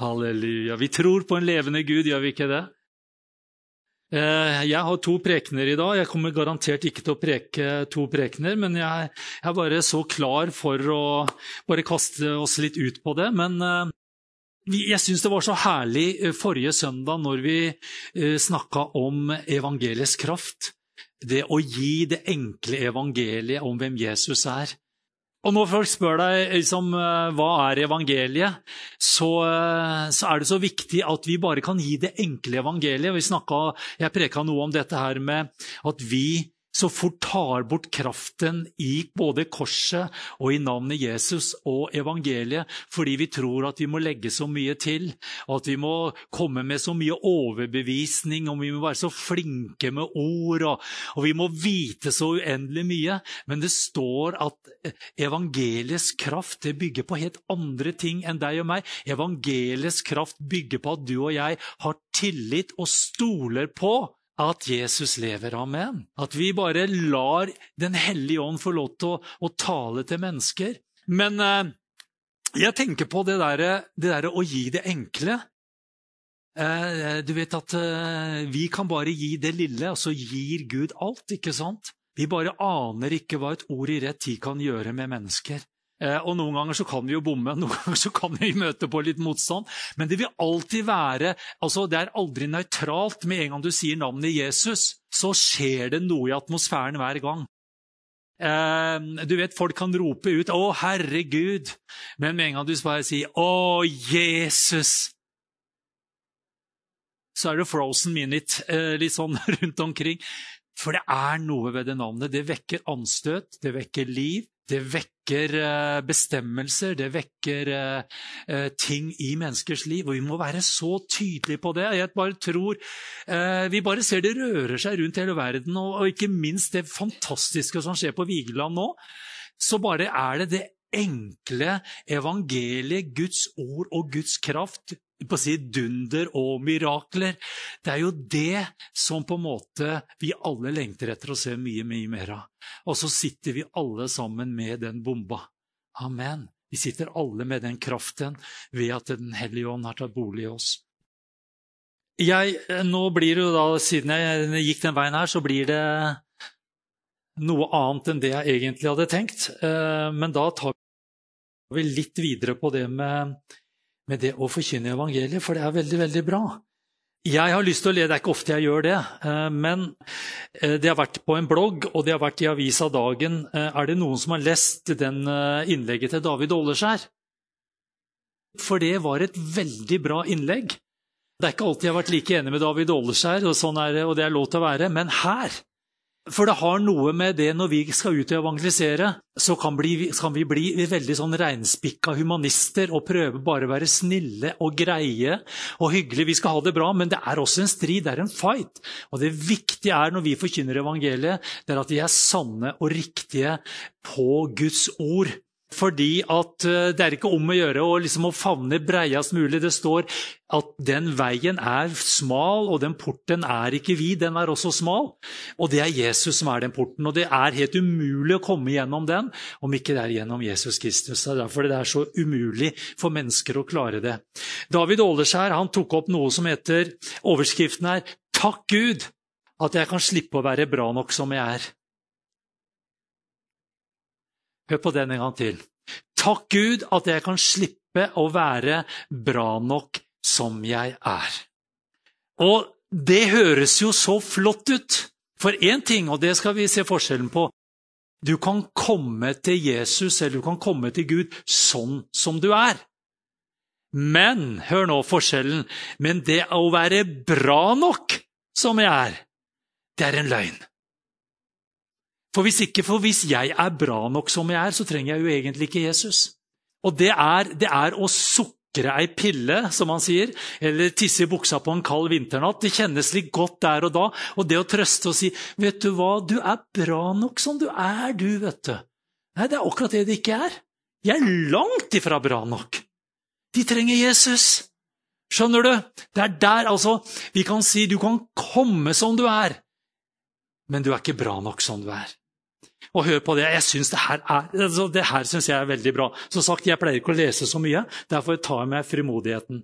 Halleluja. Vi tror på en levende Gud, gjør vi ikke det? Eh, jeg har to prekener i dag. Jeg kommer garantert ikke til å preke to prekener, men jeg er bare så klar for å bare kaste oss litt ut på det. Men eh, jeg syns det var så herlig eh, forrige søndag når vi snakka om evangeliets kraft. Det å gi det enkle evangeliet om hvem Jesus er. Og når folk spør deg liksom, eh, hva er evangeliet, så, eh, så, er det så viktig at vi bare kan gi det enkle evangeliet. Snakket, jeg preka noe om dette her med at vi så fort tar bort kraften i både korset og i navnet Jesus og evangeliet, fordi vi tror at vi må legge så mye til, og at vi må komme med så mye overbevisning, og vi må være så flinke med ord, og, og vi må vite så uendelig mye. Men det står at evangeliets kraft bygger på helt andre ting enn deg og meg. Evangeliets kraft bygger på at du og jeg har tillit og stoler på at Jesus lever. Amen. At vi bare lar Den hellige ånd få lov til å, å tale til mennesker. Men eh, jeg tenker på det derre der å gi det enkle. Eh, du vet at eh, vi kan bare gi det lille, og så gir Gud alt, ikke sant? Vi bare aner ikke hva et ord i rett tid kan gjøre med mennesker. Eh, og Noen ganger så kan vi jo bomme, noen ganger så kan vi møte på litt motstand. Men det vil alltid være altså Det er aldri nøytralt. Med en gang du sier navnet Jesus, så skjer det noe i atmosfæren hver gang. Eh, du vet, Folk kan rope ut 'Å, herregud', men med en gang du bare sier 'Å, Jesus', så er det frozen minute eh, litt sånn rundt omkring. For det er noe ved det navnet. Det vekker anstøt, det vekker liv, det vekker eh, bestemmelser, det vekker eh, eh, ting i menneskers liv. Og vi må være så tydelige på det. Jeg bare tror Vi bare ser det rører seg rundt hele verden, og ikke minst det fantastiske som skjer på Vigeland nå. Så bare er det det enkle evangeliet, Guds ord og Guds kraft, på å si dunder og mirakler. Det er jo det som på en måte vi alle lengter etter å se mye, mye mer av. Og så sitter vi alle sammen med den bomba. Amen. Vi sitter alle med den kraften ved at Den hellige ånd har tatt bolig i oss. Jeg, nå blir det jo da, Siden jeg gikk den veien her, så blir det noe annet enn det jeg egentlig hadde tenkt. Eh, men da tar vi litt videre på det med med det å forkynne evangeliet, for det er veldig, veldig bra. Jeg har lyst til å le, Det er ikke ofte jeg gjør det, eh, men eh, det har vært på en blogg, og det har vært i Avisa Dagen. Eh, er det noen som har lest den innlegget til David Åleskjær? For det var et veldig bra innlegg. Det er ikke alltid jeg har vært like enig med David Åleskjær, og, sånn er og det er lov til å være, men her for det har noe med det når vi skal ut og evangelisere, så kan, bli, kan vi bli veldig sånn reinspikka humanister og prøve bare å være snille og greie og hyggelige. Vi skal ha det bra, men det er også en strid, det er en fight. Og det viktige er når vi forkynner evangeliet, det er at vi er sanne og riktige på Guds ord. Fordi at eh, det er ikke om å gjøre å, liksom, å favne breiest mulig. Det står at den veien er smal, og den porten er ikke vid, den er også smal. Og det er Jesus som er den porten. Og det er helt umulig å komme gjennom den om ikke det er gjennom Jesus Kristus. Det er derfor det er så umulig for mennesker å klare det. David Åleskjær han tok opp noe som heter Overskriften er 'Takk Gud at jeg kan slippe å være bra nok som jeg er'. Hør på den en gang til. Takk Gud at jeg kan slippe å være bra nok som jeg er. Og det høres jo så flott ut. For én ting, og det skal vi se forskjellen på Du kan komme til Jesus eller du kan komme til Gud sånn som du er. Men hør nå forskjellen. Men det å være bra nok som jeg er, det er en løgn. For hvis ikke, for hvis jeg er bra nok som jeg er, så trenger jeg jo egentlig ikke Jesus. Og det er, det er å sukre ei pille, som han sier, eller tisse i buksa på en kald vinternatt. Det kjennes litt godt der og da. Og det å trøste og si 'Vet du hva, du er bra nok som du er, du', vet du. Nei, det er akkurat det det ikke er. Jeg er langt ifra bra nok. De trenger Jesus. Skjønner du? Det er der, altså Vi kan si du kan komme som du er, men du er ikke bra nok som du er. Og hør på det. Jeg synes Det her er, altså det her synes jeg er veldig bra. Som sagt, Jeg pleier ikke å lese så mye, derfor tar jeg meg frimodigheten.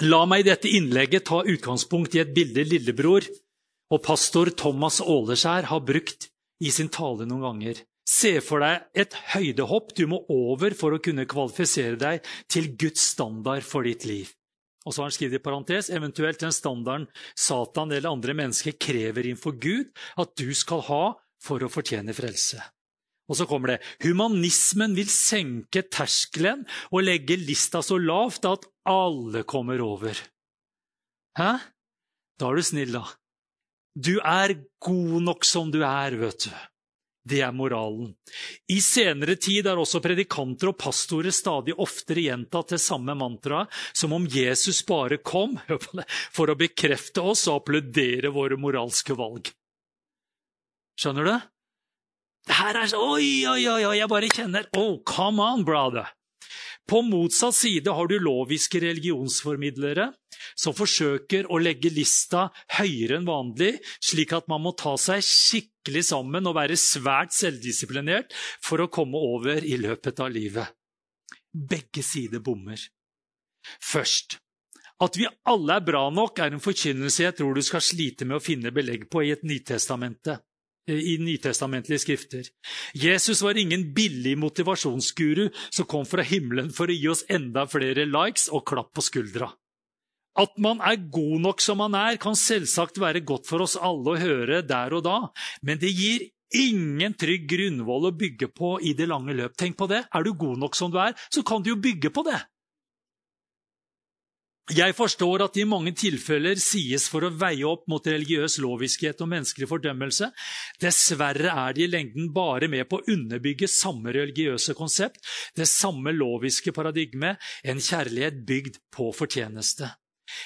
La meg i dette innlegget ta utgangspunkt i et bilde lillebror og pastor Thomas Åleskjær har brukt i sin tale noen ganger. Se for deg et høydehopp du må over for å kunne kvalifisere deg til Guds standard for ditt liv. Og så har han skrevet i parentes, eventuelt den standarden Satan eller andre mennesker krever innenfor Gud at du skal ha for å fortjene frelse. Og så kommer det humanismen vil senke terskelen og legge lista så lavt at alle kommer over. Hæ? Da er du snill, da. Du er god nok som du er, vet du. Det er moralen. I senere tid er også predikanter og pastorer stadig oftere gjentatt det samme mantraet, som om Jesus bare kom for å bekrefte oss og applaudere våre moralske valg. Skjønner du? Det her er så Oi, oi, oi, jeg bare kjenner Oh, come on, brother! På motsatt side har du loviske religionsformidlere som forsøker å legge lista høyere enn vanlig, slik at man må ta seg skikkelig sammen og være svært selvdisiplinert for å komme over i løpet av livet. Begge sider bommer. Først at vi alle er bra nok, er en forkynnelse jeg tror du skal slite med å finne belegg på i et Nytestamente. Eh, i nytestamentlige skrifter. Jesus var ingen billig motivasjonsguru som kom fra himmelen for å gi oss enda flere likes og klapp på skuldra. At man er god nok som man er, kan selvsagt være godt for oss alle å høre der og da, men det gir ingen trygg grunnvoll å bygge på i det lange løp. Tenk på det. Er du god nok som du er, så kan du jo bygge på det. Jeg forstår at det i mange tilfeller sies for å veie opp mot religiøs loviskhet og menneskelig fordømmelse. Dessverre er de i lengden bare med på å underbygge samme religiøse konsept, det samme loviske paradigme, en kjærlighet bygd på fortjeneste.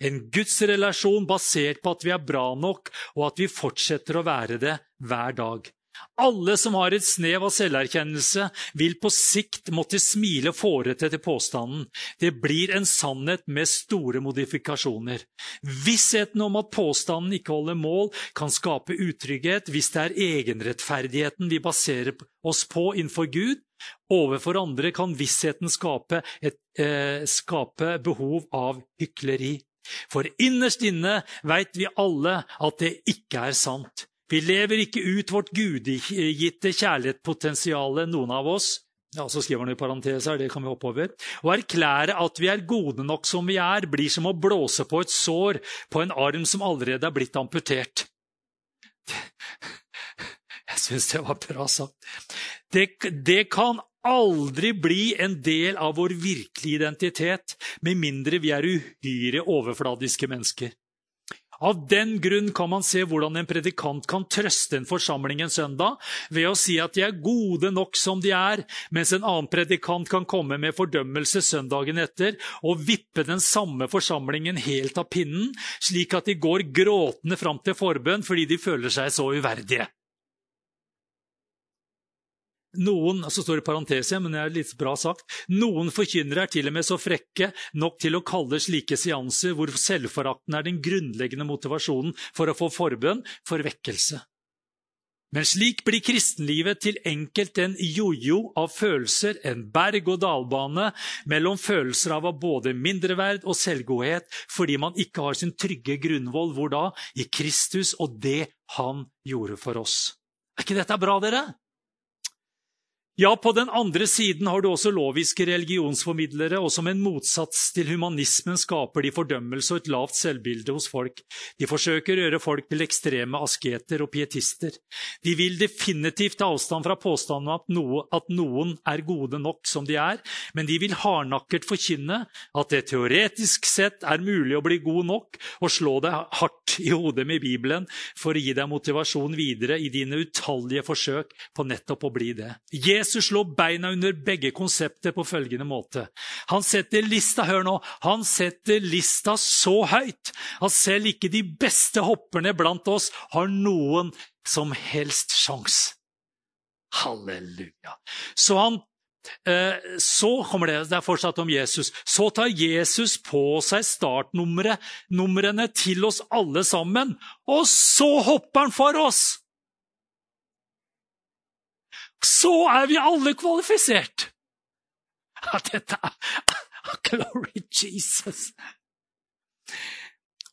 En gudsrelasjon basert på at vi er bra nok, og at vi fortsetter å være det hver dag. Alle som har et snev av selverkjennelse, vil på sikt måtte smile fårete til påstanden. Det blir en sannhet med store modifikasjoner. Vissheten om at påstanden ikke holder mål, kan skape utrygghet hvis det er egenrettferdigheten vi baserer oss på innenfor Gud. Overfor andre kan vissheten skape, et, eh, skape behov av hykleri. For innerst inne veit vi alle at det ikke er sant. Vi lever ikke ut vårt gudgitte kjærlighetspotensial, noen av oss. Ja, Så skriver han i parentes her, det kan vi hoppe over. Å erklære at vi er gode nok som vi er, blir som å blåse på et sår på en arm som allerede er blitt amputert. Jeg syns det var bra sagt. Det, det kan aldri bli en del av vår virkelige identitet, med mindre vi er uhyre overfladiske mennesker. Av den grunn kan man se hvordan en predikant kan trøste en forsamling en søndag ved å si at de er gode nok som de er, mens en annen predikant kan komme med fordømmelse søndagen etter og vippe den samme forsamlingen helt av pinnen, slik at de går gråtende fram til forbønn fordi de føler seg så uverdige. Noen så står det parentesia, men det er litt bra sagt, noen forkynnere er til og med så frekke nok til å kalle slike seanser hvor selvforakten er den grunnleggende motivasjonen for å få forbønn, for vekkelse. Men slik blir kristenlivet til enkelt en jojo av følelser, en berg-og-dal-bane mellom følelser av både mindreverd og selvgodhet, fordi man ikke har sin trygge grunnvoll hvor da? I Kristus og det han gjorde for oss. Er ikke dette bra, dere? Ja, på den andre siden har du også loviske religionsformidlere, og som en motsats til humanismen skaper de fordømmelse og et lavt selvbilde hos folk. De forsøker å gjøre folk til ekstreme asketer og pietister. De vil definitivt ta avstand fra påstanden at, noe, at noen er gode nok som de er, men de vil hardnakket forkynne at det teoretisk sett er mulig å bli god nok og slå deg hardt i hodet med Bibelen for å gi deg motivasjon videre i dine utallige forsøk på nettopp å bli det. Jesus Jesus slår beina under begge konsepter på følgende måte. Han setter lista hør nå, han setter lista så høyt at selv ikke de beste hopperne blant oss har noen som helst sjanse. Halleluja. Så han eh, så kommer det, det er fortsatt om Jesus. Så tar Jesus på seg startnumrene til oss alle sammen, og så hopper han for oss! Så er vi alle kvalifisert! Dette er Glory Jesus!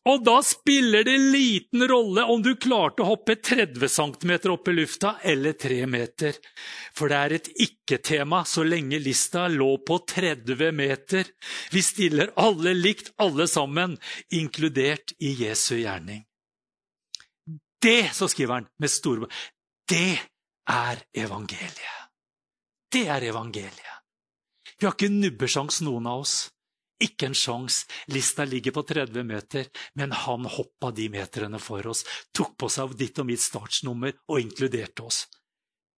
Og da spiller det liten rolle om du klarte å hoppe 30 cm opp i lufta eller 3 meter. For det er et ikke-tema så lenge lista lå på 30 meter. Vi stiller alle likt, alle sammen, inkludert i Jesu gjerning. Det, så skriver han med store det er evangeliet. Det er evangeliet. Vi har ikke nubbesjans, noen av oss. Ikke en sjans. Lista ligger på 30 meter, men han hoppa de meterne for oss, tok på seg ditt og mitt startsnummer og inkluderte oss.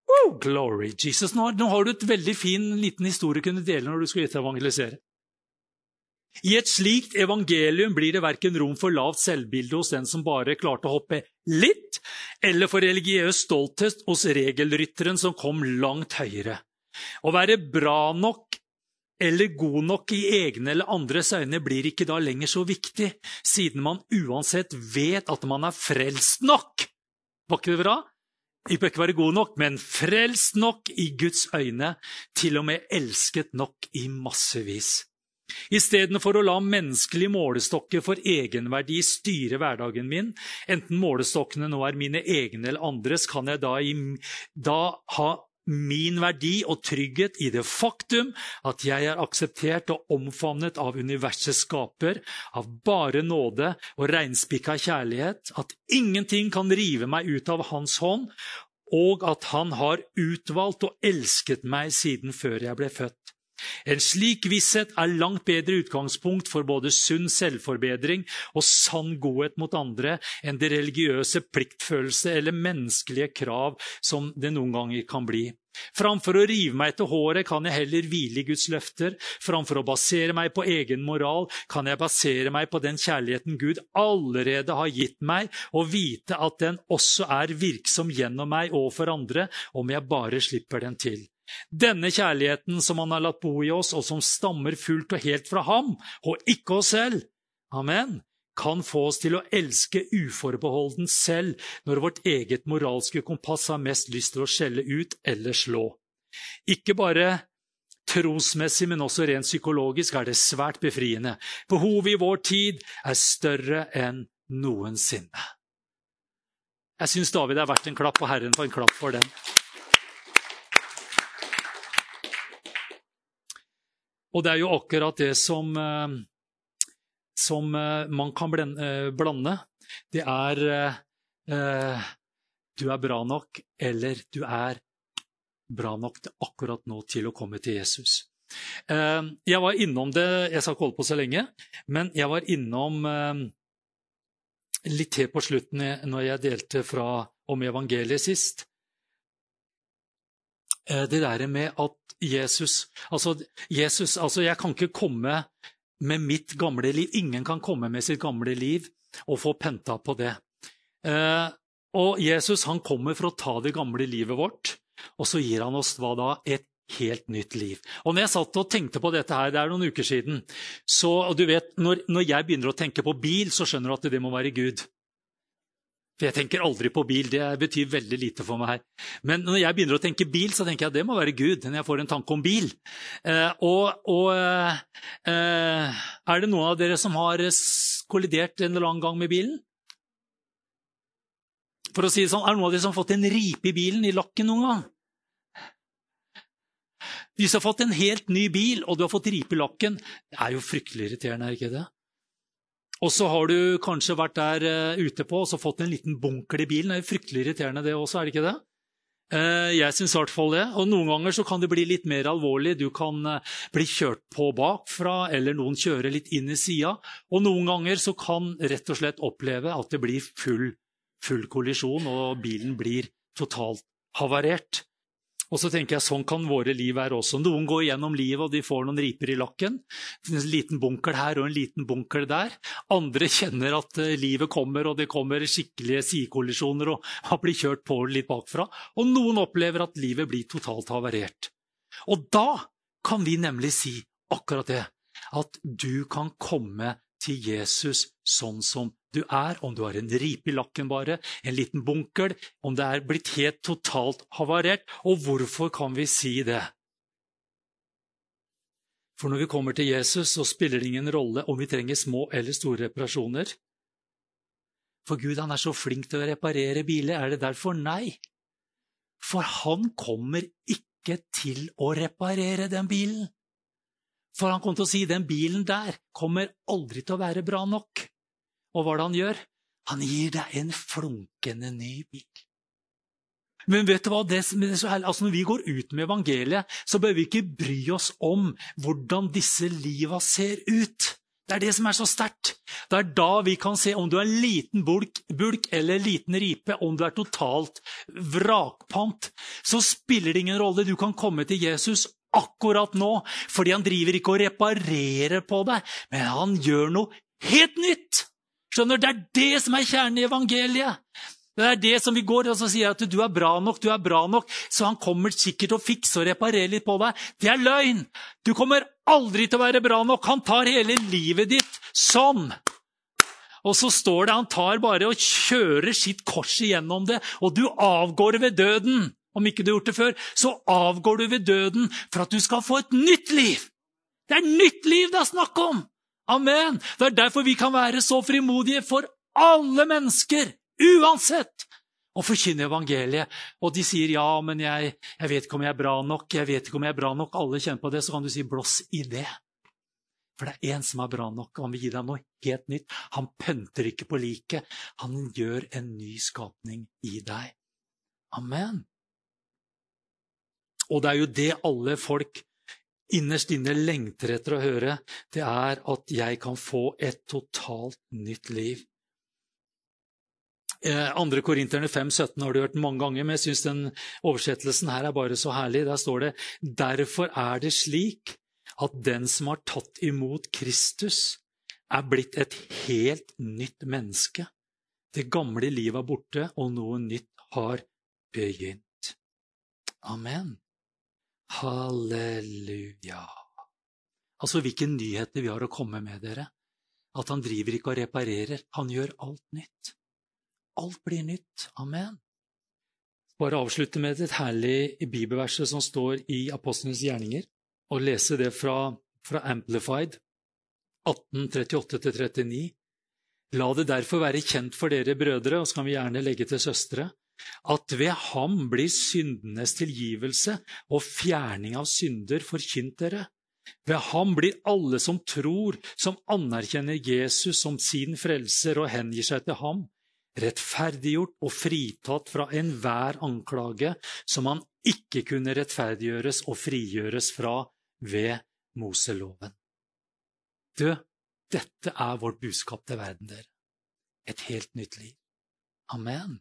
Oh, glory Jesus. Nå, har du et veldig fin liten historie å kunne dele når du skal evangelisere. I et slikt evangelium blir det verken rom for lavt selvbilde hos den som bare klarte å hoppe litt, eller for religiøs stolthet hos regelrytteren som kom langt høyere. Å være bra nok eller god nok i egne eller andres øyne blir ikke da lenger så viktig, siden man uansett vet at man er frelst nok. Var ikke det bra? Vi bør ikke være god nok, men frelst nok i Guds øyne, til og med elsket nok i massevis. Istedenfor å la menneskelige målestokker for egenverdi styre hverdagen min, enten målestokkene nå er mine egne eller andres, kan jeg da, i, da ha min verdi og trygghet i det faktum at jeg er akseptert og omfavnet av universets skaper, av bare nåde og reinspikka kjærlighet, at ingenting kan rive meg ut av hans hånd, og at han har utvalgt og elsket meg siden før jeg ble født. En slik visshet er langt bedre utgangspunkt for både sunn selvforbedring og sann godhet mot andre enn det religiøse pliktfølelse eller menneskelige krav som det noen ganger kan bli. Framfor å rive meg til håret kan jeg heller hvile i Guds løfter. Framfor å basere meg på egen moral kan jeg basere meg på den kjærligheten Gud allerede har gitt meg, og vite at den også er virksom gjennom meg og for andre, om jeg bare slipper den til. Denne kjærligheten som han har latt bo i oss, og som stammer fullt og helt fra ham, og ikke oss selv, amen, kan få oss til å elske uforbeholden selv når vårt eget moralske kompass har mest lyst til å skjelle ut eller slå. Ikke bare trosmessig, men også rent psykologisk er det svært befriende. Behovet i vår tid er større enn noensinne. Jeg syns David er verdt en klapp, og Herren får en klapp for den. Og det er jo akkurat det som, eh, som eh, man kan eh, blande. Det er du er bra nok, eller du er bra nok akkurat nå til å komme til Jesus. Jeg var innom det Jeg skal ikke holde på så lenge, men jeg var innom litt til på slutten når jeg delte fra, om evangeliet sist. Det der med at Jesus altså, Jesus altså, jeg kan ikke komme med mitt gamle liv. Ingen kan komme med sitt gamle liv og få penta på det. Eh, og Jesus han kommer for å ta det gamle livet vårt, og så gir han oss hva da? Et helt nytt liv. Og når jeg satt og tenkte på dette her, det er noen uker siden så, og du vet, når, når jeg begynner å tenke på bil, så skjønner du at det må være Gud. For jeg tenker aldri på bil. Det betyr veldig lite for meg her. Men når jeg begynner å tenke bil, så tenker jeg at det må være Gud. når jeg får en tanke om bil. Eh, og, og eh, er det noen av dere som har kollidert en eller annen gang med bilen? For å si det sånn, Er det noen av dere som har fått en ripe i bilen, i lakken, noen gang? Hvis du har fått en helt ny bil, og du har fått ripe i lakken, det er jo fryktelig irriterende, er ikke det? Og så har du kanskje vært der uh, ute på og fått en liten bunkel i bilen. Det er fryktelig irriterende, det også, er det ikke det? Uh, jeg syns i hvert fall det. Og noen ganger så kan det bli litt mer alvorlig. Du kan uh, bli kjørt på bakfra, eller noen kjører litt inn i sida. Og noen ganger så kan rett og slett oppleve at det blir full, full kollisjon, og bilen blir totalt havarert. Og så tenker jeg Sånn kan våre liv være også. Noen går gjennom livet og de får noen riper i lakken. En liten bunkel her og en liten bunkel der. Andre kjenner at eh, livet kommer, og det kommer skikkelige sidekollisjoner og har blitt kjørt på litt bakfra. Og noen opplever at livet blir totalt havarert. Og da kan vi nemlig si akkurat det. At du kan komme til Jesus sånn som du er, om du har en ripe i lakken bare, en liten bunkel, om det er blitt helt totalt havarert. Og hvorfor kan vi si det? For når vi kommer til Jesus, så spiller det ingen rolle om vi trenger små eller store reparasjoner. For Gud han er så flink til å reparere biler. Er det derfor? Nei. For han kommer ikke til å reparere den bilen. For han kommer til å si den bilen der kommer aldri til å være bra nok. Og hva er det han gjør? Han gir deg en flunkende ny bil. Men vet du hva? Det, det altså når vi går ut med evangeliet, så bør vi ikke bry oss om hvordan disse liva ser ut. Det er det som er så sterkt. Det er da vi kan se om du er en liten bulk, bulk eller liten ripe, om du er totalt vrakpant. Så spiller det ingen rolle. Du kan komme til Jesus akkurat nå, fordi han driver ikke og reparerer på deg, men han gjør noe helt nytt. Skjønner, Det er det som er kjernen i evangeliet. Det er det som vi går og så sier at du er bra nok, du er bra nok, så han kommer sikkert og fikser og reparerer litt på deg. Det er løgn! Du kommer aldri til å være bra nok. Han tar hele livet ditt sånn. Og så står det han tar bare og kjører sitt kors igjennom det, og du avgår ved døden. Om ikke du har gjort det før, så avgår du ved døden for at du skal få et nytt liv. Det er nytt liv det er snakk om! Amen! Det er derfor vi kan være så frimodige for alle mennesker uansett! Og forkynne evangeliet. Og de sier ja, men jeg, jeg, vet ikke om jeg er bra nok. jeg vet ikke om jeg er bra nok. Alle kjenner på det. Så kan du si blås i det. For det er én som er bra nok, og han vil gi deg noe helt nytt. Han pønter ikke på liket. Han gjør en ny skapning i deg. Amen. Og det er jo det alle folk innerst inne lengter etter å høre. Det er at jeg kan få et totalt nytt liv. Eh, andre Korinterne 5, 17 har du hørt mange ganger, men jeg syns den oversettelsen her er bare så herlig. Der står det Derfor er det slik at den som har tatt imot Kristus, er blitt et helt nytt menneske. Det gamle livet er borte, og noe nytt har begynt. Amen. Halleluja. Altså, hvilke nyheter vi har å komme med, dere. At han driver ikke og reparerer, han gjør alt nytt. Alt blir nytt. Amen. Bare avslutte med et herlig bibelvers som står i Apostlenes gjerninger, og lese det fra, fra Amplified 1838-39. La det derfor være kjent for dere brødre, og så kan vi gjerne legge til søstre, at ved ham blir syndenes tilgivelse og fjerning av synder forkynt dere. Ved ham blir alle som tror, som anerkjenner Jesus som sin frelser og hengir seg til ham, rettferdiggjort og fritatt fra enhver anklage som han ikke kunne rettferdiggjøres og frigjøres fra ved Moseloven. Du, dette er vårt budskap til verden, dere. Et helt nytt liv. Amen.